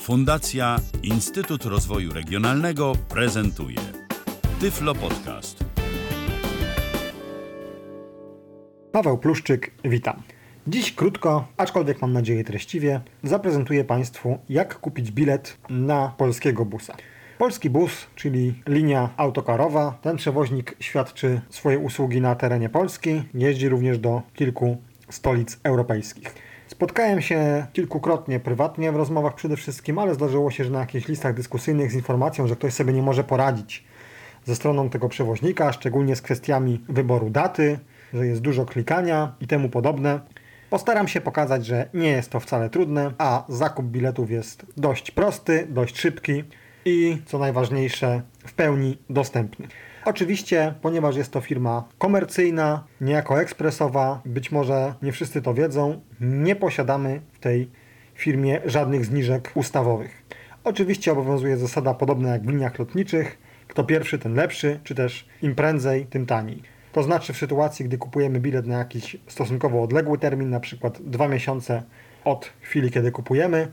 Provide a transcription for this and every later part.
Fundacja Instytut Rozwoju Regionalnego prezentuje Tyflo Podcast. Paweł Pluszczyk, witam. Dziś krótko, aczkolwiek mam nadzieję treściwie, zaprezentuję Państwu, jak kupić bilet na polskiego busa. Polski bus, czyli linia autokarowa, ten przewoźnik świadczy swoje usługi na terenie Polski, jeździ również do kilku stolic europejskich. Spotkałem się kilkukrotnie prywatnie w rozmowach przede wszystkim, ale zdarzyło się, że na jakichś listach dyskusyjnych z informacją, że ktoś sobie nie może poradzić ze stroną tego przewoźnika, szczególnie z kwestiami wyboru daty, że jest dużo klikania i temu podobne. Postaram się pokazać, że nie jest to wcale trudne, a zakup biletów jest dość prosty, dość szybki i co najważniejsze, w pełni dostępny. Oczywiście, ponieważ jest to firma komercyjna, niejako ekspresowa, być może nie wszyscy to wiedzą, nie posiadamy w tej firmie żadnych zniżek ustawowych. Oczywiście obowiązuje zasada podobna jak w liniach lotniczych, kto pierwszy, ten lepszy, czy też im prędzej, tym taniej. To znaczy w sytuacji, gdy kupujemy bilet na jakiś stosunkowo odległy termin, na przykład dwa miesiące od chwili, kiedy kupujemy,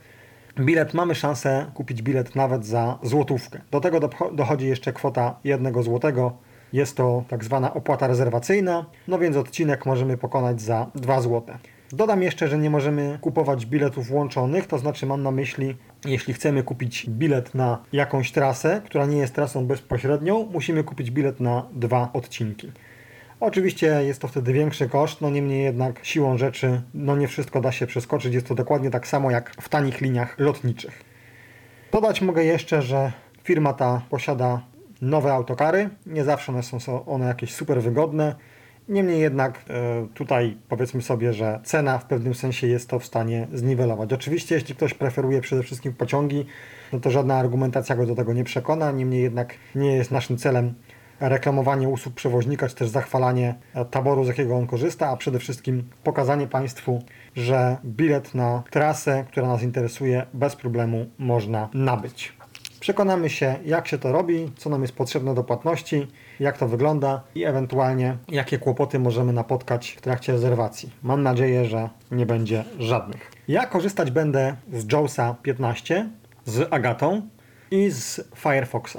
bilet mamy szansę kupić bilet nawet za złotówkę. Do tego dochodzi jeszcze kwota jednego złotego. Jest to tak zwana opłata rezerwacyjna, no więc odcinek możemy pokonać za 2 złote. Dodam jeszcze, że nie możemy kupować biletów łączonych, to znaczy mam na myśli, jeśli chcemy kupić bilet na jakąś trasę, która nie jest trasą bezpośrednią, musimy kupić bilet na dwa odcinki. Oczywiście jest to wtedy większy koszt, no niemniej jednak siłą rzeczy no nie wszystko da się przeskoczyć. Jest to dokładnie tak samo jak w tanich liniach lotniczych. Dodać mogę jeszcze, że firma ta posiada nowe autokary. Nie zawsze one są one jakieś super wygodne. Niemniej jednak e, tutaj powiedzmy sobie, że cena w pewnym sensie jest to w stanie zniwelować. Oczywiście jeśli ktoś preferuje przede wszystkim pociągi, no to żadna argumentacja go do tego nie przekona. Niemniej jednak nie jest naszym celem reklamowanie usług przewoźnika, czy też zachwalanie taboru, z jakiego on korzysta, a przede wszystkim pokazanie Państwu, że bilet na trasę, która nas interesuje, bez problemu można nabyć. Przekonamy się, jak się to robi, co nam jest potrzebne do płatności, jak to wygląda i ewentualnie jakie kłopoty możemy napotkać w trakcie rezerwacji. Mam nadzieję, że nie będzie żadnych. Ja korzystać będę z Jawsa 15, z Agatą i z Firefoxa.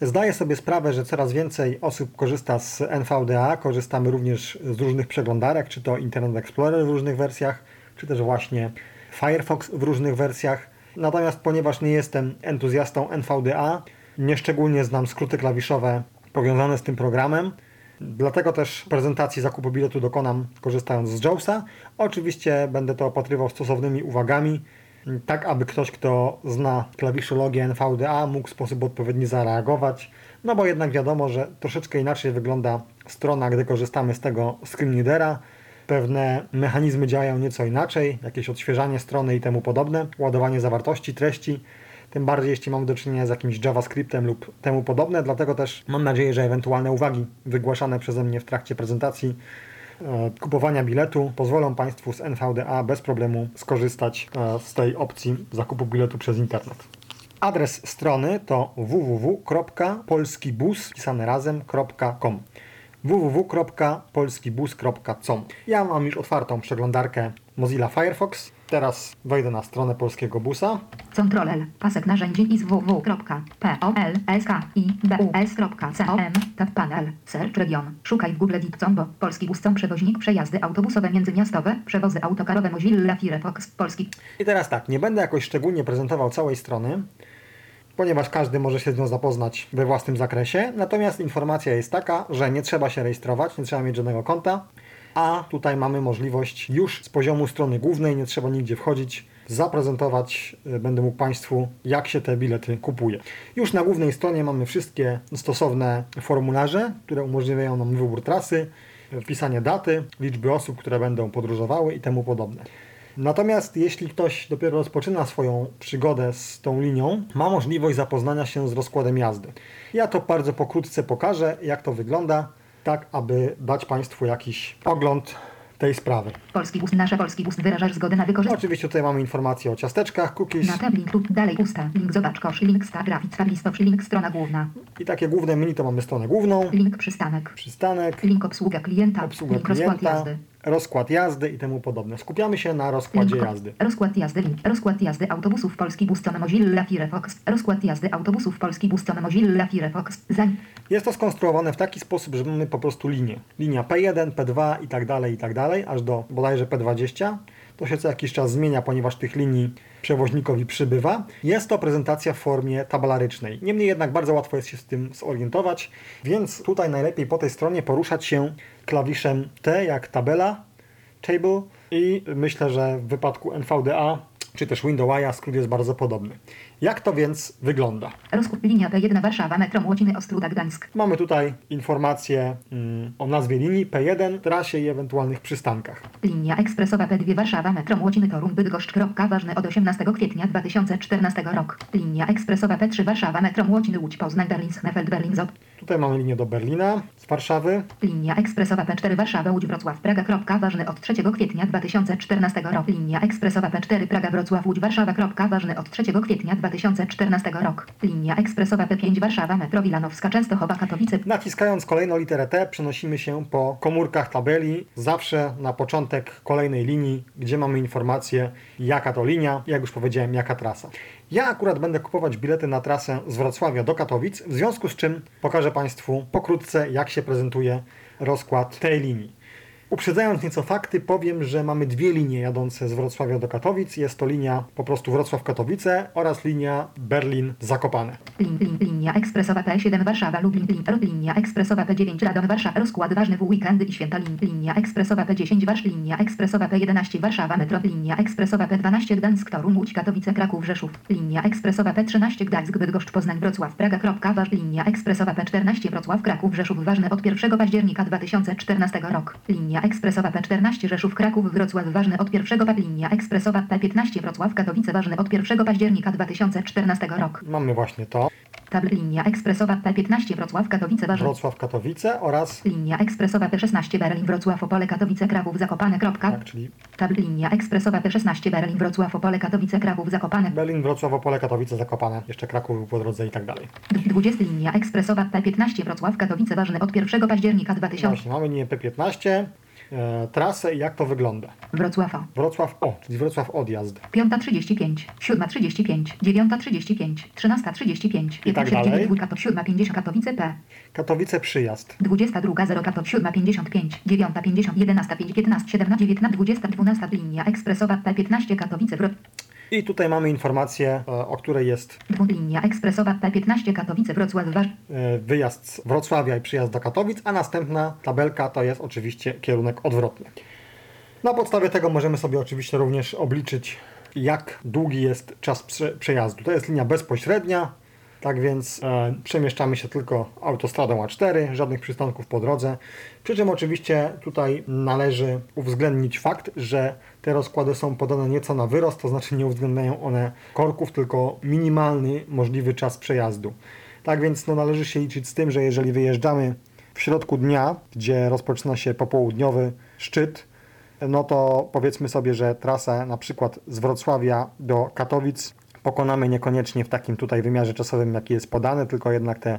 Zdaję sobie sprawę, że coraz więcej osób korzysta z NVDA, korzystamy również z różnych przeglądarek, czy to Internet Explorer w różnych wersjach, czy też właśnie Firefox w różnych wersjach. Natomiast ponieważ nie jestem entuzjastą NVDA, nieszczególnie znam skróty klawiszowe powiązane z tym programem, Dlatego też prezentacji zakupu biletu dokonam korzystając z JAWSa. Oczywiście będę to opatrywał stosownymi uwagami, tak aby ktoś, kto zna klawiszologię NVDA, mógł w sposób odpowiedni zareagować. No bo jednak wiadomo, że troszeczkę inaczej wygląda strona, gdy korzystamy z tego screenreadera. Pewne mechanizmy działają nieco inaczej, jakieś odświeżanie strony i temu podobne, ładowanie zawartości, treści. Tym bardziej, jeśli mamy do czynienia z jakimś JavaScriptem lub temu podobne. Dlatego też mam nadzieję, że ewentualne uwagi wygłaszane przeze mnie w trakcie prezentacji kupowania biletu pozwolą Państwu z NVDA bez problemu skorzystać e, z tej opcji zakupu biletu przez internet. Adres strony to www.polskibus www.polskibus.com Ja mam już otwartą przeglądarkę Mozilla Firefox. Teraz wejdę na stronę polskiego busa. Ctrl pasek narzędzi i www.polskibus.com tab panel search region szukaj w Google Dictombo polski bus przewoźnik przejazdy autobusowe międzymiastowe przewozy autokarowe Mozilla Firefox polski I teraz tak, nie będę jakoś szczególnie prezentował całej strony, ponieważ każdy może się z nią zapoznać we własnym zakresie. Natomiast informacja jest taka, że nie trzeba się rejestrować, nie trzeba mieć żadnego konta a tutaj mamy możliwość już z poziomu strony głównej, nie trzeba nigdzie wchodzić, zaprezentować y, będę mógł Państwu, jak się te bilety kupuje. Już na głównej stronie mamy wszystkie stosowne formularze, które umożliwiają nam wybór trasy, wpisanie daty, liczby osób, które będą podróżowały i temu podobne. Natomiast jeśli ktoś dopiero rozpoczyna swoją przygodę z tą linią, ma możliwość zapoznania się z rozkładem jazdy. Ja to bardzo pokrótce pokażę, jak to wygląda tak aby dać Państwu jakiś ogląd tej sprawy. Polski bus, nasze polski bus, wyrażasz zgodę na wykorzystanie. Oczywiście tutaj mamy informacje o ciasteczkach, cookies. Na tab link lub dalej usta, link zobacz kosz, link star, grafik, tab link strona główna. I takie główne menu to mamy stronę główną. Link przystanek. Przystanek. Link obsługa klienta. Obsługa link klienta. rozkład jazdy. Rozkład jazdy i temu podobne. Skupiamy się na rozkładzie jazdy. Rozkład jazdy link. Rozkład jazdy autobusów Polski Buston Mozilla Firefox. Rozkład jazdy autobusów Polski Buston Mozilla Firefox. Zań. Jest to skonstruowane w taki sposób, że mamy po prostu linię. Linia P1, P2 i tak dalej, i tak dalej, aż do bodajże P20. To się co jakiś czas zmienia, ponieważ tych linii przewoźnikowi przybywa. Jest to prezentacja w formie tabelarycznej. Niemniej jednak bardzo łatwo jest się z tym zorientować, więc tutaj najlepiej po tej stronie poruszać się klawiszem T jak tabela, table i myślę, że w wypadku NVDA czy też Windows skrót jest bardzo podobny. Jak to więc wygląda? Rozkład linia P1 Warszawa Metro Młociny Ostruda Gdańsk. Mamy tutaj informacje mm, o nazwie linii P1, trasie i ewentualnych przystankach. Linia ekspresowa P2 Warszawa Metro Młociny Toruń Bydgoszcz. Kropka, ważne od 18 kwietnia 2014 rok. Linia ekspresowa P3 Warszawa Metro Młociny Łódź Poznań Berlin Schnefeld Berlin Zot. Tutaj mamy linię do Berlina z Warszawy. Linia ekspresowa P4 Warszawa Łódź Wrocław Praga. Kropka, ważny od 3 kwietnia 2014 roku. Linia ekspresowa P4 Praga Wrocław Łódź Warszawa. Kropka, ważny od 3 kwietnia 2014 roku. Linia ekspresowa P5 Warszawa Metro Wilanowska Częstochowa Katowice. Naciskając kolejną literę T przenosimy się po komórkach tabeli, zawsze na początek kolejnej linii, gdzie mamy informację jaka to linia, jak już powiedziałem jaka trasa. Ja akurat będę kupować bilety na trasę z Wrocławia do Katowic, w związku z czym pokażę Państwu pokrótce jak się prezentuje rozkład tej linii. Uprzedzając nieco fakty, powiem, że mamy dwie linie jadące z Wrocławia do Katowic. Jest to linia po prostu Wrocław-Katowice oraz linia Berlin-Zakopane. Lin, lin, linia ekspresowa P7 Warszawa Lublin, lin, linia ekspresowa P9 Radom Warszawa, rozkład ważny w weekendy i święta, lin, linia ekspresowa P10 Warsz, linia ekspresowa P11 Warszawa Metro, linia ekspresowa P12 Gdańsk, Toruń, Łódź, Katowice, Kraków, Rzeszów, linia ekspresowa P13 Gdańsk, Bydgoszcz, Poznań, Wrocław, Praga, Kropka, Wasz, linia ekspresowa P14 Wrocław, Kraków, Rzeszów, ważne od 1 października 2014 roku, linia ekspresowa P14 Rzeszów, Kraków, Wrocław, ważne od 1 pa- linia ekspresowa P15 Wrocław, Katowice, ważne od 1 października 2014 roku. Mamy właśnie to. Tabl linia ekspresowa P15 Wrocław Katowice Warszawa. Wrocław-Katowice oraz Linia ekspresowa P16 Berlin Wrocław Opole Katowice Kraków Zakopane. Kropka. tak, czyli Tabl linia ekspresowa P16 Berlin Wrocław Opole Katowice Kraków Zakopane. Berlin, Wrocław, Opole, Katowice, Zakopane, jeszcze Kraków był po drodze i tak dalej. D- 20 linia ekspresowa P15 Wrocław Katowice ważne od 1 października 2000. Właśnie, mamy linię P15, e, trasę i jak to wygląda. Wrocław O. Wrocław O, czyli Wrocław odjazd. 5.35, 7.35, 9.35, 13.35, I tak 15.9, dalej. 2 Kato, 7.50 Katowice P. Katowice przyjazd. 22.0 Kato, 7.55, 9.50, 11.5, 15, 17, 19, 20, 12 linia ekspresowa P15 Katowice Wro... I tutaj mamy informację, e, o której jest Linia ekspresowa P15 Katowice Wrocław e, wyjazd z Wrocławia i przyjazd do Katowic, a następna tabelka to jest oczywiście kierunek odwrotny. Na podstawie tego możemy sobie oczywiście również obliczyć, jak długi jest czas prze, przejazdu. To jest linia bezpośrednia, tak więc e, przemieszczamy się tylko autostradą A4, żadnych przystanków po drodze. Przy czym oczywiście tutaj należy uwzględnić fakt, że te rozkłady są podane nieco na wyrost, to znaczy nie uwzględniają one korków, tylko minimalny możliwy czas przejazdu. Tak więc no, należy się liczyć z tym, że jeżeli wyjeżdżamy w środku dnia, gdzie rozpoczyna się popołudniowy szczyt, no to powiedzmy sobie, że trasę na przykład z Wrocławia do Katowic pokonamy niekoniecznie w takim tutaj wymiarze czasowym, jaki jest podany, tylko jednak te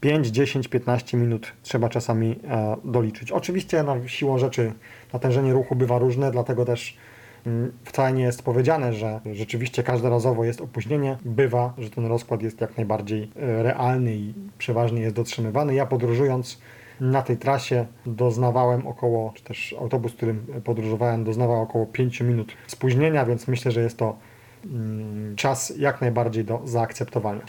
5, 10, 15 minut trzeba czasami e, doliczyć. Oczywiście na siłą rzeczy natężenie ruchu bywa różne, dlatego też mm, wcale nie jest powiedziane, że rzeczywiście każdorazowo jest opóźnienie. Bywa, że ten rozkład jest jak najbardziej e, realny i przeważnie jest dotrzymywany. Ja podróżując na tej trasie doznawałem około, czy też autobus, którym podróżowałem, doznawał około 5 minut spóźnienia, więc myślę, że jest to czas jak najbardziej do zaakceptowania.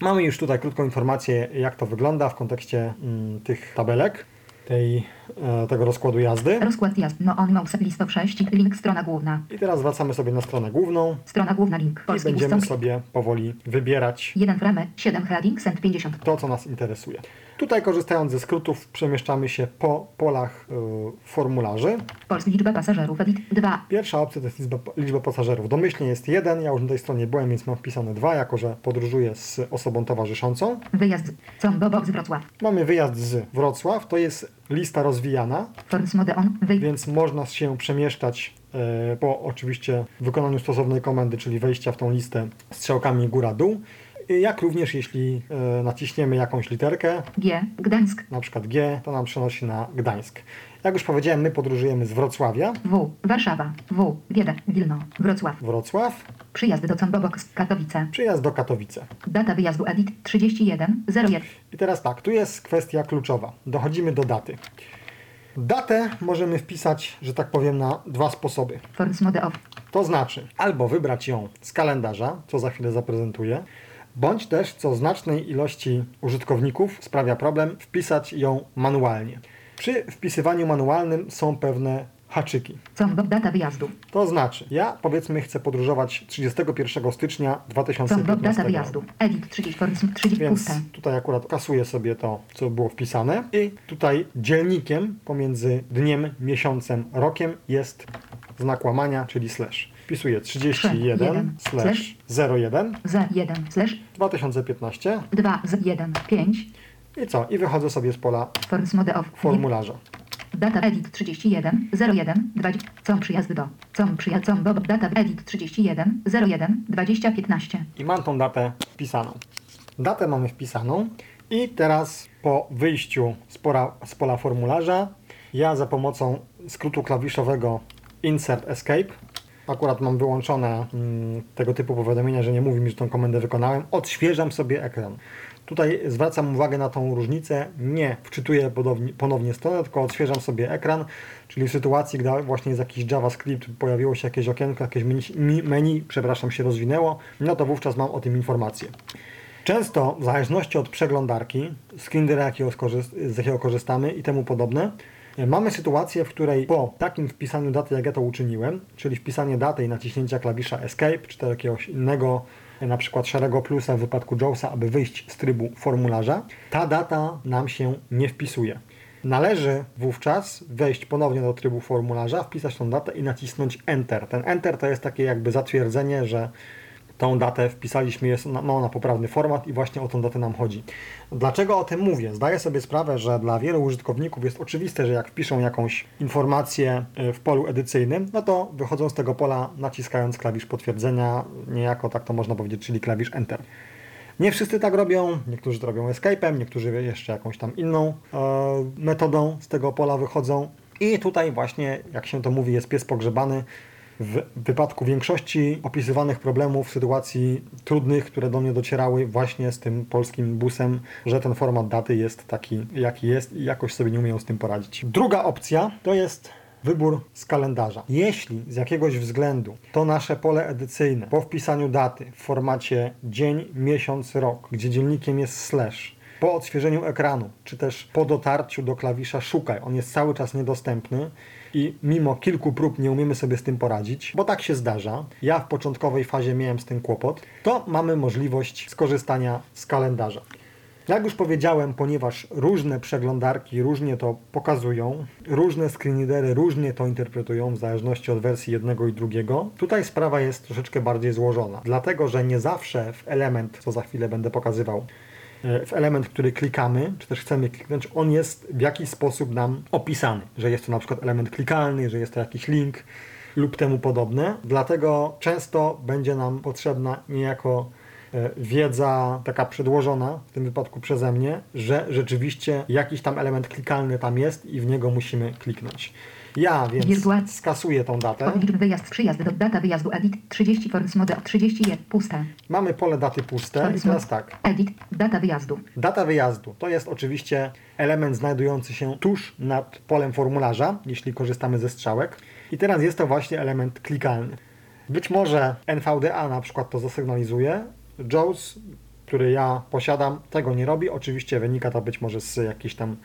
Mamy już tutaj krótką informację, jak to wygląda w kontekście mm, tych tabelek, tej, e, tego rozkładu jazdy. Rozkład jazd. No on mouse listop 6. Link strona główna. I teraz wracamy sobie na stronę główną Strona główna link. i Polski będziemy Buston. sobie powoli wybierać 1 frame, 7 heading, cent 50. to, co nas interesuje. Tutaj korzystając ze skrótów przemieszczamy się po polach y, formularzy. Polski liczba pasażerów. Edit 2. Pierwsza opcja to jest liczba, liczba pasażerów. Domyślnie jest jeden, ja już na tej stronie byłem, więc mam wpisane dwa, jako że podróżuję z osobą towarzyszącą. Wyjazd z Combo Box Wrocław. Mamy wyjazd z Wrocław, to jest lista rozwijana, więc można się przemieszczać e, po oczywiście wykonaniu stosownej komendy, czyli wejścia w tą listę strzałkami góra-dół. Jak również jeśli e, naciśniemy jakąś literkę, G. Gdańsk. na przykład G, to nam przenosi na Gdańsk. Jak już powiedziałem, my podróżujemy z Wrocławia. W. Warszawa. W. Wiedek. Wilno. Wrocław. Wrocław, Przyjazd do Cąbobok. Katowice. przyjazd do Katowice. Data wyjazdu Edit 31 01. I teraz tak, tu jest kwestia kluczowa. Dochodzimy do daty. Datę możemy wpisać, że tak powiem, na dwa sposoby. Force mode off. To znaczy, albo wybrać ją z kalendarza, co za chwilę zaprezentuję, bądź też, co znacznej ilości użytkowników sprawia problem, wpisać ją manualnie. Przy wpisywaniu manualnym są pewne haczyki. Cąbob. Data wyjazdu. To znaczy, ja powiedzmy chcę podróżować 31 stycznia Cąbob. 2015 Data wyjazdu. Edit 30 Force 30 Więc tutaj akurat kasuję sobie to, co było wpisane. I tutaj dzielnikiem pomiędzy dniem, miesiącem, rokiem jest znak łamania, czyli slash. Wpisuję 31 jeden, slash 01 Z 1 slash 2015 2 z 1 5. i co? I wychodzę sobie z pola Force mode off. formularza. Data edit 31 01 20. Com przyjazd do. Com przyjazd. Com bob. Data edit 31 01 20 15. I mam tą datę wpisaną. Datę mamy wpisaną i teraz po wyjściu z pola, z pola formularza ja za pomocą skrótu klawiszowego Insert Escape akurat mam wyłączone mm, tego typu powiadomienia, że nie mówi mi, że tą komendę wykonałem, odświeżam sobie ekran. Tutaj zwracam uwagę na tą różnicę, nie wczytuję ponownie, ponownie stronę, tylko odświeżam sobie ekran, czyli w sytuacji, gdy właśnie jest jakiś JavaScript, pojawiło się jakieś okienko, jakieś menu, menu przepraszam, się rozwinęło, no to wówczas mam o tym informację. Często, w zależności od przeglądarki, screenera z jakiego korzystamy i temu podobne, mamy sytuację, w której po takim wpisaniu daty, jak ja to uczyniłem, czyli wpisanie daty i naciśnięcia klawisza Escape, czy to jakiegoś innego, na przykład szarego plusa w wypadku JAWSa, aby wyjść z trybu formularza, ta data nam się nie wpisuje. Należy wówczas wejść ponownie do trybu formularza, wpisać tą datę i nacisnąć Enter. Ten Enter to jest takie jakby zatwierdzenie, że tą datę wpisaliśmy, jest ona, ma ona poprawny format i właśnie o tą datę nam chodzi. Dlaczego o tym mówię? Zdaję sobie sprawę, że dla wielu użytkowników jest oczywiste, że jak wpiszą jakąś informację y, w polu edycyjnym, no to wychodzą z tego pola naciskając klawisz potwierdzenia, niejako tak to można powiedzieć, czyli klawisz Enter. Nie wszyscy tak robią, niektórzy to robią escape'em, niektórzy jeszcze jakąś tam inną e, metodą z tego pola wychodzą. I tutaj właśnie, jak się to mówi, jest pies pogrzebany. W wypadku większości opisywanych problemów, sytuacji trudnych, które do mnie docierały właśnie z tym polskim busem, że ten format daty jest taki, jaki jest i jakoś sobie nie umieją z tym poradzić. Druga opcja to jest wybór z kalendarza. Jeśli z jakiegoś względu to nasze pole edycyjne po wpisaniu daty w formacie dzień, miesiąc, rok, gdzie dziennikiem jest slash, po odświeżeniu ekranu, czy też po dotarciu do klawisza szukaj, on jest cały czas niedostępny i mimo kilku prób nie umiemy sobie z tym poradzić, bo tak się zdarza, ja w początkowej fazie miałem z tym kłopot, to mamy możliwość skorzystania z kalendarza. Jak już powiedziałem, ponieważ różne przeglądarki różnie to pokazują, różne screenreadery różnie to interpretują w zależności od wersji jednego i drugiego, tutaj sprawa jest troszeczkę bardziej złożona. Dlatego, że nie zawsze w element, co za chwilę będę pokazywał, w element, który klikamy, czy też chcemy kliknąć, on jest w jakiś sposób nam opisany, że jest to na przykład element klikalny, że jest to jakiś link lub temu podobne. Dlatego często będzie nam potrzebna niejako e, wiedza taka przedłożona, w tym wypadku przeze mnie, że rzeczywiście jakiś tam element klikalny tam jest i w niego musimy kliknąć. Ja więc Wirtua- skasuję tą datę. Liczb wyjazd przyjazd do. Data wyjazdu Edit 30 Force mode off 31 puste. Mamy pole daty puste i teraz tak. Edit. Data wyjazdu. Data wyjazdu to jest oczywiście element znajdujący się tuż nad polem formularza, jeśli korzystamy ze strzałek. I teraz jest to właśnie element klikalny. Być może NVDA na przykład to zasygnalizuje. JAWS, który ja posiadam, tego nie robi. Oczywiście wynika to być może z jakiejś tam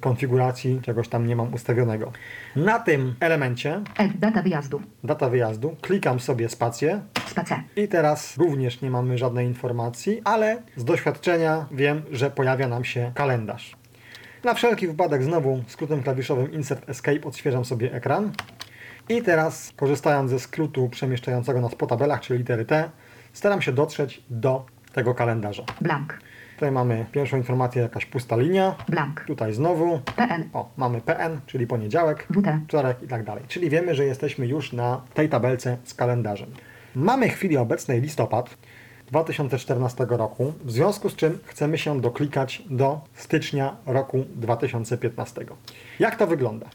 konfiguracji, czegoś tam nie mam ustawionego. Na tym elemencie, Ed. Data wyjazdu. data wyjazdu, klikam sobie spację Space. i teraz również nie mamy żadnej informacji, ale z doświadczenia wiem, że pojawia nam się kalendarz. Na wszelki wypadek znowu skrótem klawiszowym Insert Escape odświeżam sobie ekran. I teraz korzystając ze skrótu przemieszczającego nas po tabelach, czyli litery T, staram się dotrzeć do tego kalendarza. Blank. Tutaj mamy pierwszą informację, jakaś pusta linia. Blank. Tutaj znowu, PN. o, mamy PN, czyli poniedziałek WT. wtorek i tak dalej. Czyli wiemy, że jesteśmy już na tej tabelce z kalendarzem. Mamy w chwili obecnej listopad 2014 roku, w związku z czym chcemy się doklikać do stycznia roku 2015. Jak to wygląda?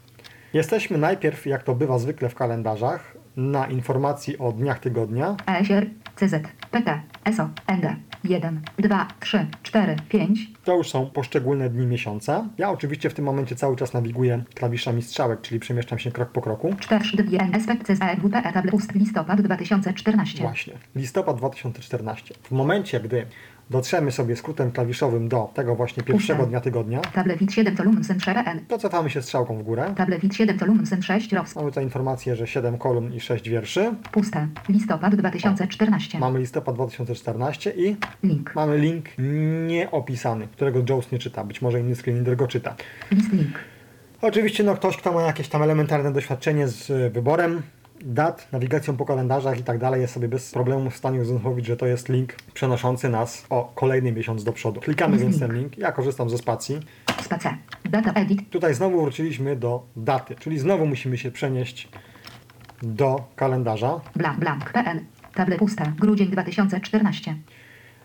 Jesteśmy najpierw, jak to bywa zwykle w kalendarzach, na informacji o dniach tygodnia. ESR, CZ, PT, SO, ND. 1, 2, 3, 4, 5. To już są poszczególne dni miesiąca. Ja oczywiście w tym momencie cały czas nawiguję klawiszami strzałek, czyli przemieszczam się krok po kroku. 4, 2, NSP, CZ, WP, etap, pust, listopad 2014. Właśnie, listopad 2014. W momencie, gdy dotrzemy sobie skrótem klawiszowym do tego właśnie pierwszego dnia tygodnia, Tablewit 7 to Lumsen 3 to cofamy się strzałką w górę. Tablewit 7 to Lumsen 6 Rows. Mamy tutaj informację, że 7 kolumn i 6 wierszy. Puste. Listopad 2014. Mamy listopad 2014 i Link. mamy link nieopisany, którego Jones nie czyta. Być może inny screenreader go czyta. List link. Oczywiście no, ktoś, kto ma jakieś tam elementarne doświadczenie z wyborem dat, nawigacją po kalendarzach i tak dalej, jest sobie bez problemu w stanie zrozumieć, że to jest link przenoszący nas o kolejny miesiąc do przodu. Klikamy więc ten link. Ja korzystam ze spacji. Space. Data edit. Tutaj znowu wróciliśmy do daty, czyli znowu musimy się przenieść do kalendarza. Blank. Blank. PL. Table pusta. Grudzień 2014.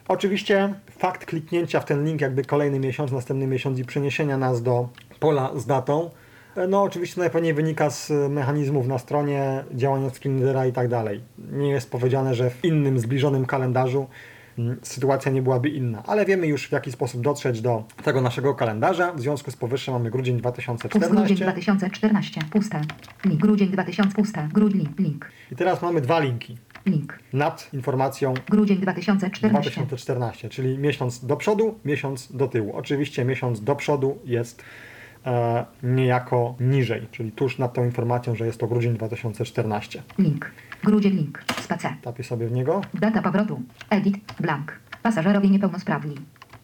Oczywiście fakt kliknięcia w ten link, jakby kolejny miesiąc, następny miesiąc i przeniesienia nas do pola z datą, no oczywiście najpewniej wynika z e, mechanizmów na stronie, działania screenreadera i tak dalej. Nie jest powiedziane, że w innym zbliżonym kalendarzu sytuacja nie byłaby inna, ale wiemy już w jaki sposób dotrzeć do tego naszego kalendarza. W związku z powyższym mamy grudzień Pust. Grudzień 2014 2014. Puste. Link. Grudzień 2000. Puste. Grudzień. Link. i teraz mamy dwa linki Link. nad informacją Grudzień 2014. 2014, czyli miesiąc do przodu, miesiąc do tyłu. Oczywiście miesiąc do przodu jest e, niejako niżej, czyli tuż nad tą informacją, że jest to grudzień 2014. Link. Grudzień. Link. Space. Tapię sobie w niego Data powrotu. Edit. Blank. Pasażerowie niepełnosprawni.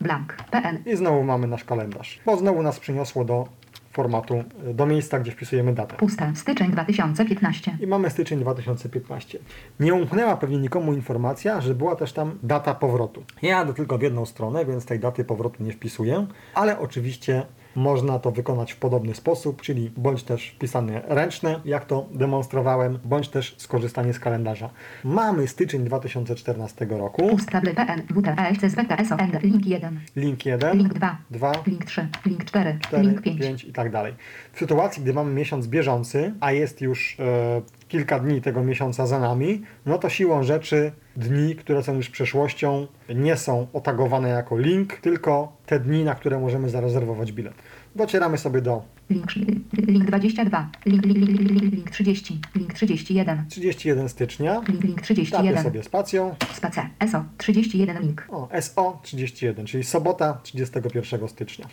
Blank. PL. i znowu mamy nasz kalendarz, bo znowu nas przyniosło do formatu, e, do miejsca, gdzie wpisujemy datę. Puste. Styczeń 2015. I mamy styczeń 2015. Nie umknęła pewnie nikomu informacja, że była też tam data powrotu. Ja jadę tylko w jedną stronę, więc tej daty powrotu nie wpisuję, ale oczywiście można to wykonać w podobny sposób, czyli bądź też wpisane ręczne, jak to demonstrowałem, bądź też skorzystanie z kalendarza. Mamy styczeń 2014 roku, Pust. Table PL. WT. ELC. SPT. SO. ND. Link 1. link 1, Link 2. 2, Link 3. Link 4. 4, Link 5. 5 i tak dalej. W sytuacji, gdy mamy miesiąc bieżący, a jest już e, kilka dni tego miesiąca za nami, no to siłą rzeczy dni, które są już przeszłością, nie są otagowane jako link, tylko te dni, na które możemy zarezerwować bilet. Docieramy sobie do Link, link 22. Link, link, link, link, link, link 30. Link 31. 31 stycznia, Link, link tapię 31. sobie spacją, Space. SO. 31 link. o, SO 31, czyli sobota 31 stycznia.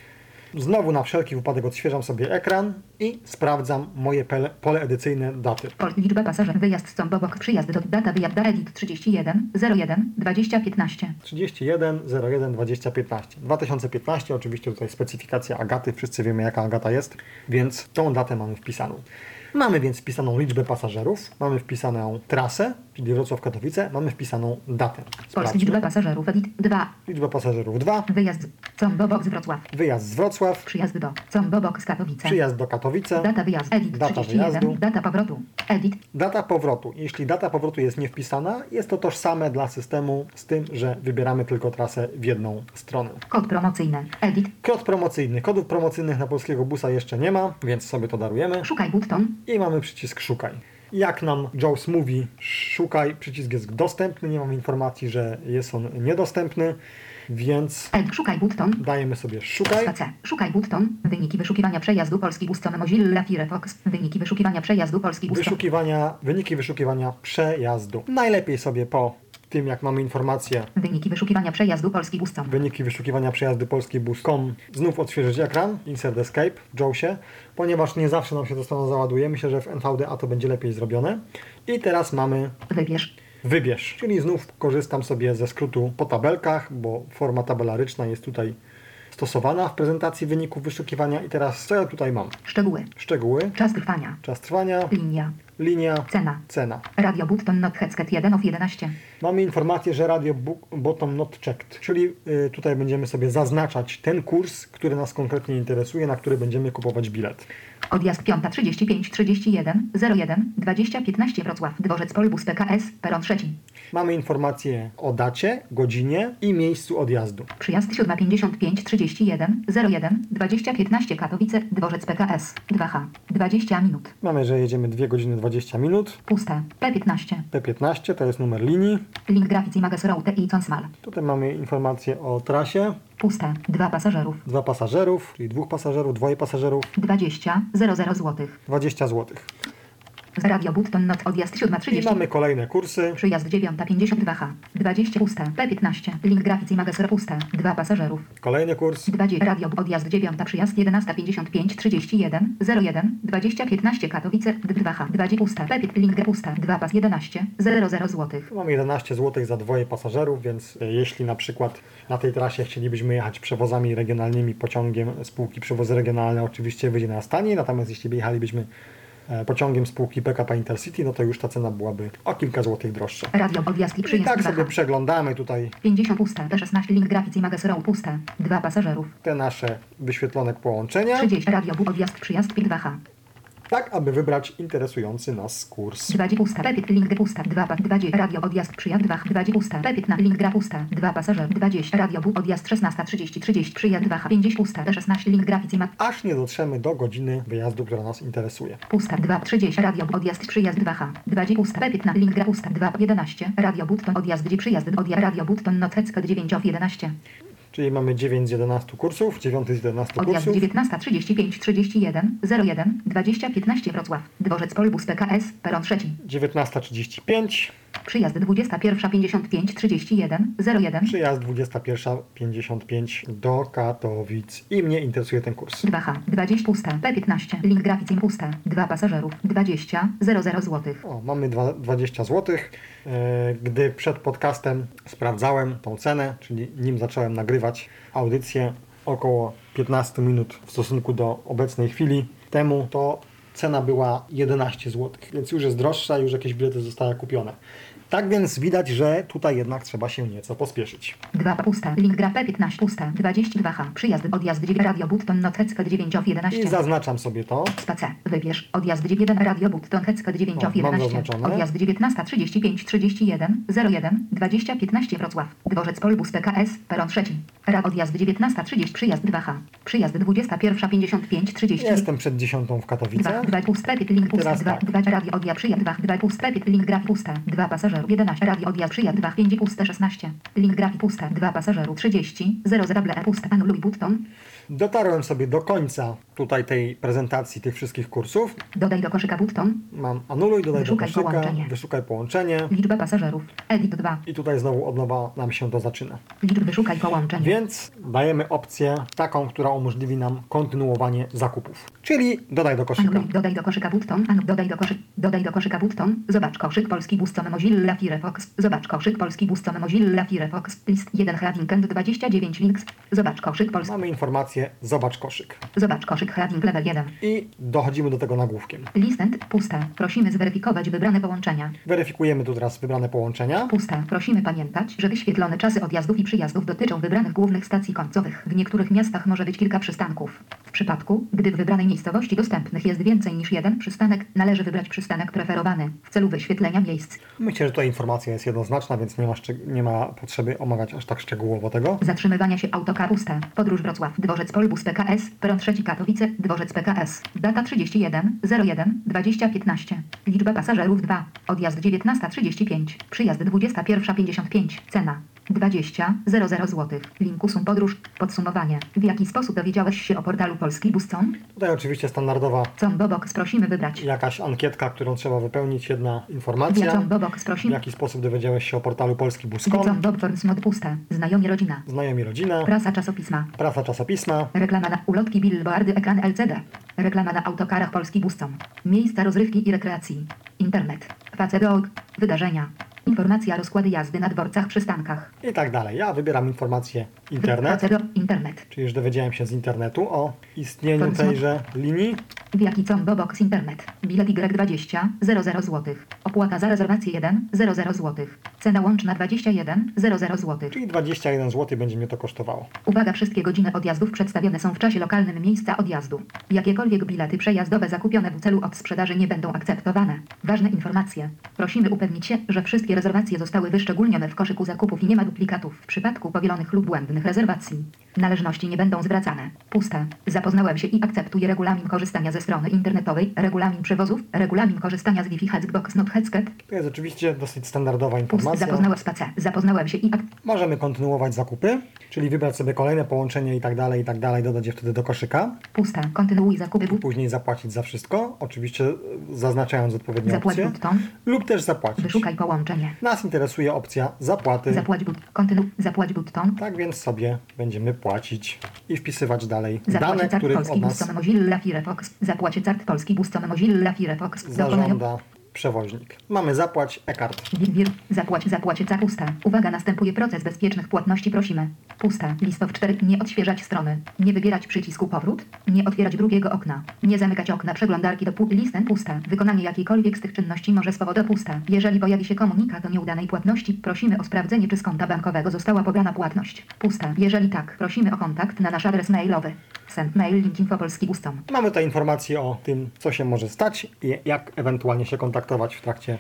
Znowu na wszelki wypadek odświeżam sobie ekran i sprawdzam moje pele, pole edycyjne daty. Port liczba pasażerów. Wyjazd z Combobok. Przyjazd do data wyjazd edit 31 01 2015. 31 01 2015. 2015 oczywiście tutaj specyfikacja Agaty, wszyscy wiemy jaka Agata jest, więc tą datę mamy wpisaną. Mamy więc wpisaną liczbę pasażerów, mamy wpisaną trasę, czyli Wrocław-Katowice, mamy wpisaną datę. Sprawdźmy. liczba pasażerów. Edit 2. Liczba pasażerów 2, Wyjazd z Combobok z Wrocław. wyjazd z Wrocław, Przyjazd do Combobok z Katowice. przyjazd do Katowice, Data wyjazdu. Edit Data 31. wyjazdu. Data powrotu. Edit. data powrotu. Jeśli data powrotu jest niewpisana, jest to tożsame dla systemu z tym, że wybieramy tylko trasę w jedną stronę. Kod promocyjny. Edit. Kod promocyjny. Kodów promocyjnych na polskiego busa jeszcze nie ma, więc sobie to darujemy. Szukaj button. I mamy przycisk szukaj. Jak nam Jaws mówi, szukaj, przycisk jest dostępny, nie mamy informacji, że jest on niedostępny, więc. Szukaj button. dajemy sobie szukaj. Space. Szukaj button. Wyniki wyszukiwania przejazdu Polski Buston Mozilla Firefox. Wyniki wyszukiwania przejazdu Polski Buston. Wyszukiwania, wyniki wyszukiwania przejazdu. Najlepiej sobie po tym, jak mamy informację, Wyniki wyszukiwania przejazdu Polski Buston. wyniki wyszukiwania przejazdu polski bus.com, znów odświeżyć ekran, insert escape w Jawsie, ponieważ nie zawsze nam się to strona załaduje. Myślę, że w NVDA to będzie lepiej zrobione. I teraz mamy Wybierz. Wybierz, czyli znów korzystam sobie ze skrótu po tabelkach, bo forma tabelaryczna jest tutaj stosowana w prezentacji wyników wyszukiwania. I teraz co ja tutaj mam? Szczegóły. Szczegóły, Czas trwania. czas trwania, Linia. Linia, Cena. cena. Radio Button Not Headset 1 of 11. Mamy informację, że radio bu- bottom not checked, czyli y, tutaj będziemy sobie zaznaczać ten kurs, który nas konkretnie interesuje, na który będziemy kupować bilet. Odjazd 5.35, 31, 01, 20, 15 Wrocław. Dworzec Polbus PKS, peron trzeci. Mamy informację o dacie, godzinie i miejscu odjazdu. Przyjazd 7.55, 31, 01, 20, 15 Katowice, Dworzec PKS. 2H. 20 minut. Mamy, że jedziemy 2 godziny 20 minut. Puste. P15. P15 to jest numer linii. Link Grafic Images Route i Consmal. Tutaj mamy informację o trasie. Puste. Dwa pasażerów. Dwa pasażerów, czyli dwóch pasażerów, dwoje pasażerów, 20, 00 zł. 20 zł. Radio Button Not Odjazd I 7.30. mamy kolejne kursy. Przyjazd 9.52H. 20 puste. P15. Link Grafic Images Route puste. Dwa pasażerów. Kolejny kurs. 20. Radio Odjazd 9. Przyjazd 11.55 31 01 20 15 Katowice 2H 20 pusta Pepit Link pusta 2 pas 11 00 zł. Mamy 11 zł za dwoje pasażerów, więc e, jeśli na przykład na tej trasie chcielibyśmy jechać przewozami regionalnymi, pociągiem spółki Przewozy Regionalne, oczywiście wyjdzie nas taniej, natomiast jeśli by jechalibyśmy pociągiem spółki PKP Intercity, no to już ta cena byłaby o kilka złotych droższa. Radio Odjazd i I tak 2H. sobie przeglądamy tutaj 50 puste P16 Link Grafic Images Route puste 2 pasażerów. te nasze wyświetlone połączenia, 30 Radio Odjazd Przyjazd 2H. Tak aby wybrać interesujący nas kurs. 20 pusta Pepit Link pusta. 2 pas 20 Radio Odjazd Przyjazd 2 20 pusta Pepit na Link gra pusta. 2 pasażer 20 Radio Bu Odjazd 16.30 30 Przyjazd 2H 50 pusta. P16 Link Grafic Images Aż nie dotrzemy do godziny wyjazdu, która nas interesuje. Pusta 2, 30, radio odjazd przyjazd 2H, 20 pusta, P15, link gra pusta. 2, 11, radio Button odjazd gdzie przyjazd odjazd, radio Button notecka 9 of 11, Czyli mamy 9 z 11 kursów, 9 z 11 odjazd kursów. 19, 35, 31, 01, 20, 15 Wrocław, dworzec Polbus PKS, peron trzeci, 19.35, przyjazd 21, 55, 31, 01, przyjazd 21.55 do Katowic. I mnie interesuje ten kurs. 2H, 20 pusta, P15, link graficim pusta, 2 pasażerów, 20, 00 zł. O, mamy dwa- 20 zł. E, Gdy przed podcastem sprawdzałem tą cenę, czyli nim zacząłem nagrywać audycję około 15 minut w stosunku do obecnej chwili temu, to cena była 11 zł, więc już jest droższa, już jakieś bilety zostały kupione. Tak więc widać, że tutaj jednak trzeba się nieco pospieszyć. 2 pusta, link gra P15 pusta, 22H, przyjazd odjazd 9, radio Button notecka 9 of 11. I zaznaczam sobie to. Space. Wybierz odjazd 1 Radio Button Hecka 9 O, of mam 11. zaznaczone. Odjazd 19 35 31 01 20 15 Wrocław. Dworzec Polbus PKS peron trzeci. Rad odjazd 19 30 przyjazd 2H. Przyjazd 21 55 30. Jestem przed 10 w 2, Katowicach. 2 pust pepit link 2, tak. 2 radio odjazd przyjazd 2, 2 pust pepit link grafik pusta 2 pasażerów 11 radio odjazd przyjazd 2 5 puste 16 link grafik pusta 2 pasażerów 30 0 zable pusta anuluj button Dotarłem sobie do końca tutaj tej prezentacji tych wszystkich kursów. dodaj do koszyka button Mam anuluj, dodaj Wyszukaj do koszyka, połączenie. wyszukaj połączenie. Liczba pasażerów. Edit 2 i tutaj znowu od nowa nam się to zaczyna. liczb wyszukaj połączenie. Więc dajemy opcję taką, która umożliwi nam kontynuowanie zakupów. Czyli dodaj do koszyka. Anuluj, dodaj do koszyka button, anu, dodaj do koszyk, dodaj do koszyka button, zobacz koszyk polski buston Mozilla Firefox, zobacz koszyk polski buston Mozilla Firefox, list 1 heading and 29 links, zobacz koszyk polski, Mamy informację, zobacz koszyk. zobacz koszyk heading level 1, I dochodzimy do tego nagłówkiem. listent, puste, prosimy zweryfikować wybrane połączenia, Weryfikujemy tu teraz wybrane połączenia. puste, prosimy pamiętać, że wyświetlone czasy odjazdów i przyjazdów dotyczą wybranych głównych stacji końcowych, w niektórych miastach może być kilka przystanków. W przypadku, gdy w wybranej miejscowości dostępnych jest więcej niż jeden przystanek, należy wybrać przystanek preferowany w celu wyświetlenia miejsc. Myślę, że tutaj informacja jest jednoznaczna, więc nie ma, nie ma potrzeby omawiać aż tak szczegółowo tego. Zatrzymywania się autokar puste. Podróż Wrocław. Dworzec Polbus PKS. Peron 3 Katowice. Dworzec PKS. Data 31 01 2015. Liczba pasażerów 2. Odjazd 19.35. Przyjazd 21.55. Cena 20 00 zł. Linku sum podróż. Podsumowanie. W jaki sposób dowiedziałeś się o portalu Polski Buscom? Tutaj oczywiście standardowa Com Bobox prosimy wybrać. jakaś ankietka, którą trzeba wypełnić, jedna informacja. Bobox W prosimy. jaki sposób dowiedziałeś się o portalu Polski Wiacom Buskom? Bobforms mod puste. Znajomi rodzina. Znajomi rodzina, Prasa czasopisma. prasa czasopisma, Reklama na ulotki, billboardy, ekran LCD. Reklama na autokarach Polski Buscom. Miejsca rozrywki i rekreacji. Internet. Facedog. Wydarzenia. Informacja rozkłady jazdy na dworcach, przystankach. i tak dalej. Ja wybieram informację internet, internet. czyli już dowiedziałem się z internetu o istnieniu tejże linii. Wielki Combo Box Internet. Bilet Y20 00 zł. Opłata za rezerwację 1 00 zł. Cena łączna 21 00 zł. Czyli 21 zł będzie mnie to kosztowało. Uwaga, wszystkie godziny odjazdów przedstawione są w czasie lokalnym miejsca odjazdu. Jakiekolwiek bilety przejazdowe zakupione w celu odsprzedaży nie będą akceptowane. Ważne informacje. Prosimy upewnić się, że wszystkie rezerwacje zostały wyszczególnione w koszyku zakupów i nie ma duplikatów w przypadku powielonych lub błędnych rezerwacji. Należności nie będą zwracane. Puste. Zapoznałem się i akceptuję regulamin korzystania ze strony internetowej, regulamin przewozów, regulamin korzystania z Wi-Fi Hexbox Not Headset. To jest oczywiście dosyć standardowa Pust. informacja. Zapoznałem spacer. Zapoznałem się i Możemy kontynuować zakupy, czyli wybrać sobie kolejne połączenie i tak dalej, i tak dalej, dodać je wtedy do koszyka. puste. Kontynuuj zakupy. Bu- Później zapłacić za wszystko, oczywiście zaznaczając odpowiednie Zapłać. Lub też zapłacić. Wyszukaj połączenie. Nas interesuje opcja zapłaty. Zapłać but. Kontynuuj. Zapłać button. Tak więc sobie będziemy płacić i wpisywać dalej Zapłacie dane, polski od nas Mozilla Firefox. Zapłacie cart polski Buston Mozilla Firefox. Zażąda przewoźnik. Mamy zapłać e-kart. Zapłać, zapłacie cart pusta. Uwaga, następuje proces bezpiecznych płatności, prosimy. Pusta. Listow 4. Nie odświeżać strony. Nie wybierać przycisku powrót. Nie otwierać drugiego okna. Nie zamykać okna przeglądarki do pół. Listę pusta. Wykonanie jakiejkolwiek z tych czynności może spowodować pusta. Jeżeli pojawi się komunikat o nieudanej płatności, prosimy o sprawdzenie, czy z konta bankowego została pobrana płatność. Pusta. Jeżeli tak, prosimy o kontakt na nasz adres mailowy. Send mail link info polski Buston. Mamy tutaj informacje o tym, co się może stać i jak ewentualnie się kontaktować w trakcie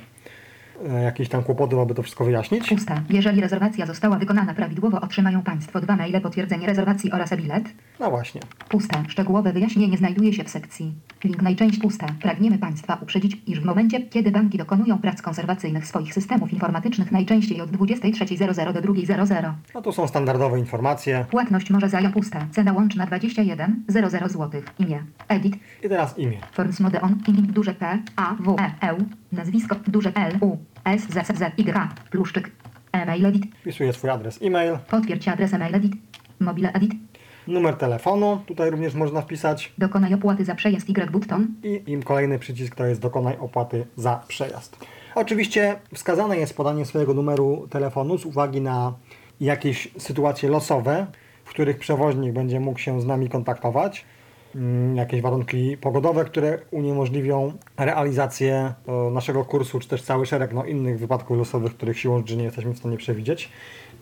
e, jakichś tam kłopotów, aby to wszystko wyjaśnić. Pusta. Jeżeli rezerwacja została wykonana prawidłowo, otrzymają Państwo dwa maile potwierdzenie rezerwacji oraz e-bilet. No właśnie. Pusta. Szczegółowe wyjaśnienie znajduje się w sekcji. Link najczęściej pusta. Pragniemy Państwa uprzedzić, iż w momencie, kiedy banki dokonują prac konserwacyjnych swoich systemów informatycznych najczęściej od 23.00 do 2.00. No to są standardowe informacje. Płatność może zająć pusta. Cena łączna 21.00 zł. Imię. Edit. I teraz imię. Forms mode on. Imię duże P. A. W. E. E. Nazwisko duże L. U. S. Z. Z. Y. A. Pluszczyk. E-mail edit. Wpisuję swój adres e-mail, Potwierdź adres e-mail edit. Mobile edit. Numer telefonu, tutaj również można wpisać Dokonaj opłaty za przejazd Y button. i im kolejny przycisk to jest dokonaj opłaty za przejazd. Oczywiście wskazane jest podanie swojego numeru telefonu z uwagi na jakieś sytuacje losowe, w których przewoźnik będzie mógł się z nami kontaktować. Mm, Jakieś warunki pogodowe, które uniemożliwią realizację e, naszego kursu, czy też cały szereg no, innych wypadków losowych, których siłą rzeczy nie jesteśmy w stanie przewidzieć.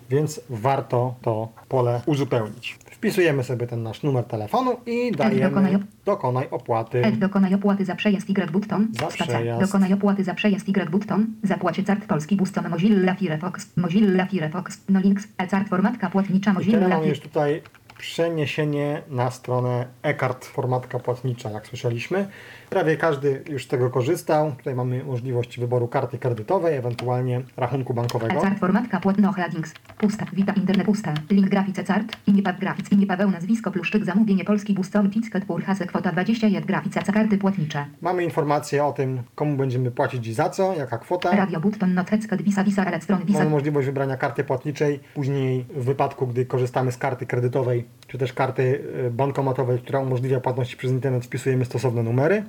Więc warto to pole uzupełnić. Wpisujemy sobie ten nasz numer telefonu i dajemy dokonaj op- dokonaj opłaty. Ed dokonaj opłaty za przejazd Y button. Za przejazd. Dokonaj opłaty za przejazd Y button. Zapłacie cart polski Buston Mozilla Firefox. Mozilla Firefox. No links. E-cart formatka płatnicza I Mozilla teraz mamy już tutaj przeniesienie na stronę e-kart, formatka płatnicza, jak słyszeliśmy. Prawie każdy już z tego korzystał. Tutaj mamy możliwość wyboru karty kredytowej, ewentualnie rachunku bankowego. E-cart formatka płatno headings. Pusta. Wita internet pusta. Link grafice cart. Paweł grafic. Imię Paweł nazwisko pluszczyk zamówienie polski Buston Ticket Pur Hase kwota 21 grafice karty płatnicze. Mamy informację o tym, komu będziemy płacić i za co, jaka kwota. Radio button not headset visa visa elektron visa. Mamy możliwość wybrania karty płatniczej. Później w wypadku, gdy korzystamy z karty kredytowej, czy też karty y, bankomatowej, która umożliwia płatności przez internet, wpisujemy stosowne numery.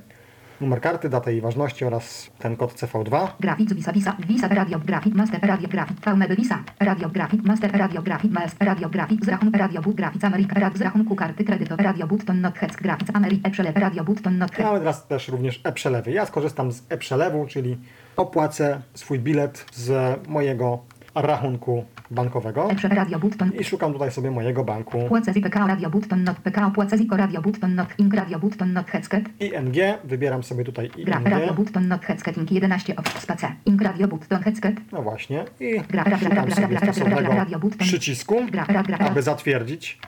Numer karty, datę jej ważności oraz ten kod CV2. Grafik visa visa visa radiografik master radiografik VMB visa radiografik master radiografik master radiografik z rachunku radiobut grafic Amerika rad z rachunku karty kredytowej radio button not hex grafic Amerika przelew radio button not I hex mamy teraz też również e-przelewy. Ja skorzystam z e-przelewu, czyli opłacę swój bilet z mojego rachunku bankowego. I szukam tutaj sobie mojego banku. ING, wybieram sobie tutaj ING. No właśnie. I szukam sobie stosownego przycisku, aby zatwierdzić.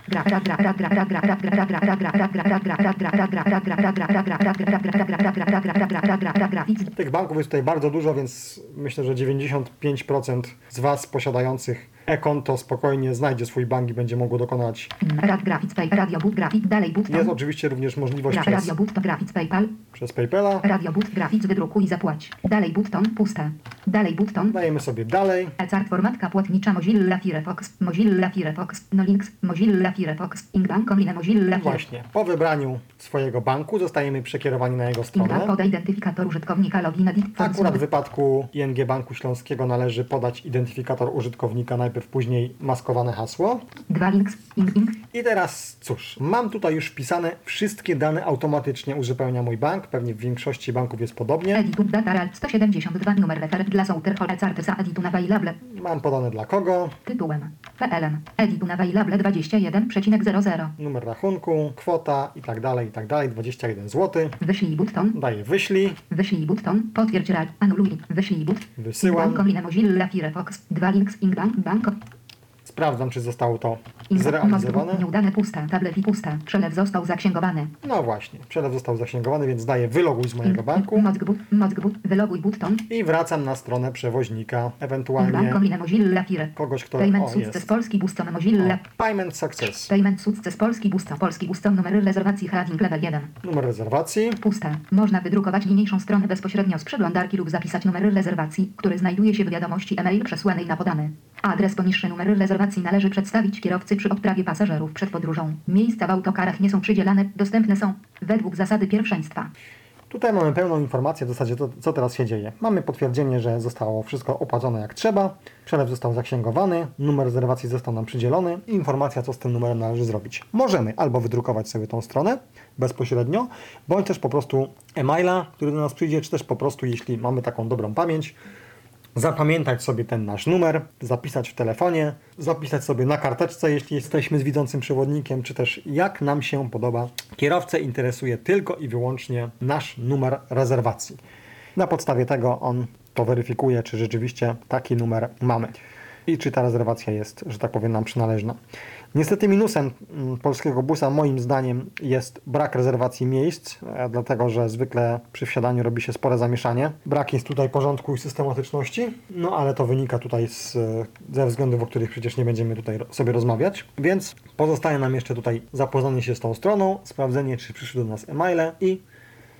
Tych banków jest tutaj bardzo dużo, więc myślę, że 95% z Was klas posiadających e-konto spokojnie znajdzie swój bank i będzie mogło dokonać. Rad Graphics Pay, Radio Boot Graphic, dalej Boot Jest oczywiście również możliwość Gra, przez, Radio Boot Graphics PayPal, przez PayPala. Radio Boot Graphics wydrukuj i zapłać. Dalej Button, puste. Dalej Button, Dajemy sobie dalej. Ecart formatka płatnicza Mozilla Firefox, Mozilla Firefox, no links, Mozilla Firefox, Inkbank, Online Mozilla właśnie po wybraniu swojego banku zostajemy przekierowani na jego stronę. poda identyfikator użytkownika login edit. Akurat w wypadku ING Banku Śląskiego należy podać identyfikator użytkownika, najpierw później maskowane hasło. I teraz cóż, mam tutaj już wpisane wszystkie dane automatycznie uzupełnia mój bank, pewnie w większości banków jest podobnie. Editub data RAL 172 numer refer dla Souter Hall Ecart za editu na available. Mam podane dla kogo, Tytułem. PLN. Editu na available 21,00. numer rachunku, kwota i tak dalej, i tak dalej, 21 zł. Wyślij button. Daję wyślij, Wyślij button. Potwierdź RAL. Anuluj. Wyślij but. wysyłam, Bank Online Mozilla Firefox. Dwa links. Inkbank. Bank. Sprawdzam czy zostało to zrealizowane. Nieudane puste. Tablet i puste. Przelew został zaksięgowany. No właśnie, przelew został zasięgowany, więc daję wyloguj z mojego banku. Mock but. Wyloguj button. i wracam na stronę przewoźnika, ewentualnie kogoś, kto Payment o, Success jest. Polski Buston Mozilla. Payment success. Payment Success Polski Buston. Polski Buston. Numery rezerwacji heading level 1. Numer rezerwacji. Puste. Można wydrukować niniejszą stronę bezpośrednio z przeglądarki lub zapisać numery rezerwacji, który znajduje się w wiadomości e-mail przesłanej na podany. Adres poniższy numery rezerwacji należy przedstawić kierowcy przy odprawie pasażerów przed podróżą. Miejsca w autokarach nie są przydzielane, dostępne są według zasady pierwszeństwa. Tutaj mamy pełną informację w zasadzie, to, co teraz się dzieje. Mamy potwierdzenie, że zostało wszystko opłacone jak trzeba, przelew został zaksięgowany, numer rezerwacji został nam przydzielony i informacja, co z tym numerem należy zrobić. Możemy albo wydrukować sobie tą stronę bezpośrednio, bądź też po prostu e-maila, który do nas przyjdzie, czy też po prostu, jeśli mamy taką dobrą pamięć, zapamiętać sobie ten nasz numer, zapisać w telefonie, zapisać sobie na karteczce, jeśli jesteśmy z widzącym przewodnikiem, czy też jak nam się podoba. Kierowcę interesuje tylko i wyłącznie nasz numer rezerwacji. Na podstawie tego on to weryfikuje, czy rzeczywiście taki numer mamy i czy ta rezerwacja jest, że tak powiem, nam przynależna. Niestety minusem mm, polskiego busa moim zdaniem jest brak rezerwacji miejsc, e, dlatego że zwykle przy wsiadaniu robi się spore zamieszanie. Brak jest tutaj porządku i systematyczności, no ale to wynika tutaj z, e, ze względów, o których przecież nie będziemy tutaj sobie rozmawiać. Więc pozostaje nam jeszcze tutaj zapoznanie się z tą stroną, sprawdzenie czy przyszły do nas e-maile i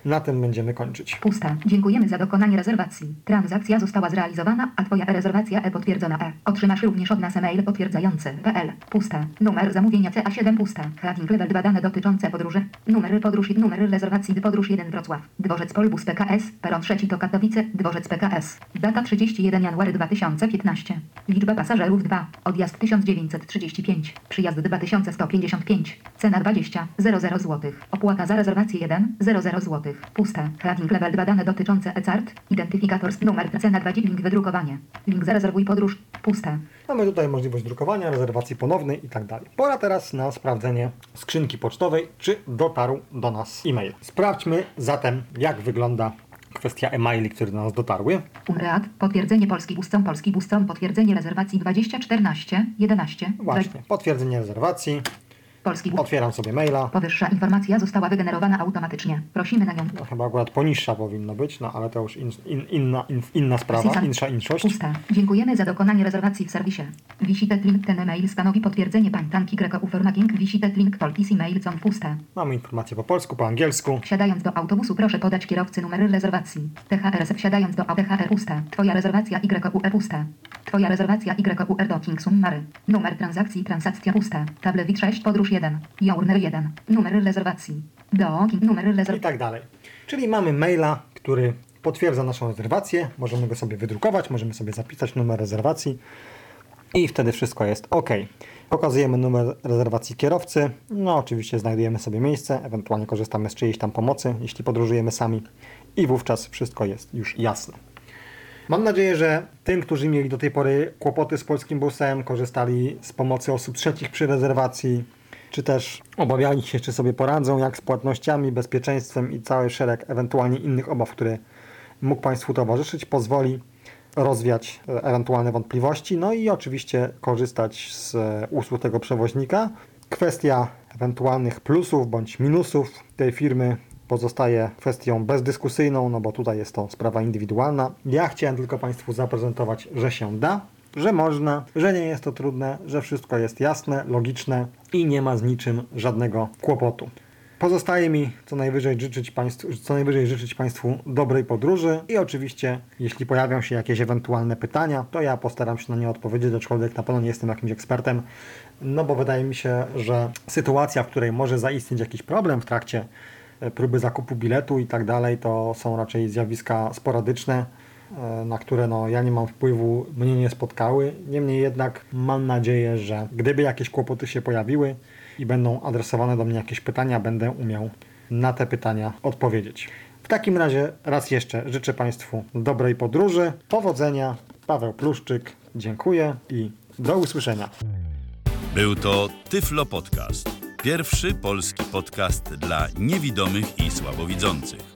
na tym będziemy kończyć. Puste. Dziękujemy za dokonanie rezerwacji. Transakcja została zrealizowana, a Twoja rezerwacja e-potwierdzona e. Otrzymasz również od nas e-mail potwierdzający PL. Puste. Numer zamówienia CA7 puste. Heading level 2 dane dotyczące podróży. Numery podróż i numery rezerwacji podróż 1 Wrocław. Dworzec Polbus PKS. Peron 3 to Katowice. Dworzec PKS. Data 31 january 2015. Liczba pasażerów 2. Odjazd 1935. Przyjazd 2155. Cena 20. 00 zł. Opłata za rezerwację 1. 00 zł. Puste. Heading level 2 dane dotyczące e-cart. Identyfikator numer cena 2 link wydrukowanie. Link zarezerwuj podróż. Puste. Mamy tutaj możliwość drukowania, rezerwacji ponownej i tak dalej. Pora teraz na sprawdzenie skrzynki pocztowej, czy dotarł do nas e-mail. Sprawdźmy zatem, jak wygląda kwestia e-maili, które do nas dotarły. Umreat. Potwierdzenie Polski Buston. Polski Buston. Potwierdzenie rezerwacji 2014 11. Właśnie, potwierdzenie rezerwacji. Polski. Otwieram sobie maila. Powyższa informacja została wygenerowana automatycznie. Prosimy na nią. No, chyba akurat poniższa powinno być, no ale to już in, in, inna, in, inna sprawa, insza inszość. Puste. Dziękujemy za dokonanie rezerwacji w serwisie. Visited link ten e-mail stanowi potwierdzenie pańtanki Greco Uformaking. Visited link tolkis e-mail są puste. Mamy informację po polsku, po angielsku. Wsiadając do autobusu proszę podać kierowcy numery rezerwacji. THRS wsiadając do THR puste. Twoja rezerwacja YUE puste. Twoja rezerwacja YUR do Kingsum Mary. Numer transakcji transakcja puste. Tablewit 6 podróż 1. Journer 1. Numery rezerwacji. Do King numery i rezerwacji. tak dalej. Czyli mamy maila, który potwierdza naszą rezerwację. Możemy go sobie wydrukować, możemy sobie zapisać numer rezerwacji i wtedy wszystko jest ok. Pokazujemy numer rezerwacji kierowcy. No, oczywiście znajdujemy sobie miejsce, ewentualnie korzystamy z czyjejś tam pomocy, jeśli podróżujemy sami, i wówczas wszystko jest już jasne. Mam nadzieję, że tym, którzy mieli do tej pory kłopoty z polskim busem, korzystali z pomocy osób trzecich przy rezerwacji, czy też obawiali się, czy sobie poradzą, jak z płatnościami, bezpieczeństwem i cały szereg ewentualnie innych obaw, które mógł Państwu towarzyszyć, pozwoli rozwiać ewentualne wątpliwości, no i oczywiście korzystać z usług tego przewoźnika. Kwestia ewentualnych plusów bądź minusów tej firmy pozostaje kwestią bezdyskusyjną, no bo tutaj jest to sprawa indywidualna. Ja chciałem tylko Państwu zaprezentować, że się da że można, że nie jest to trudne, że wszystko jest jasne, logiczne i nie ma z niczym żadnego kłopotu. Pozostaje mi co najwyżej życzyć Państwu, co najwyżej życzyć Państwu dobrej podróży i oczywiście, jeśli pojawią się jakieś ewentualne pytania, to ja postaram się na nie odpowiedzieć, aczkolwiek na pewno nie jestem jakimś ekspertem, no bo wydaje mi się, że sytuacja, w której może zaistnieć jakiś problem w trakcie e, próby zakupu biletu i tak dalej, to są raczej zjawiska sporadyczne, na które no, ja nie mam wpływu, mnie nie spotkały. Niemniej jednak mam nadzieję, że gdyby jakieś kłopoty się pojawiły i będą adresowane do mnie jakieś pytania, będę umiał na te pytania odpowiedzieć. W takim razie raz jeszcze życzę Państwu dobrej podróży, powodzenia. Paweł Pluszczyk, dziękuję i do usłyszenia. Był to Tyflo Podcast. Pierwszy polski podcast dla niewidomych i słabowidzących.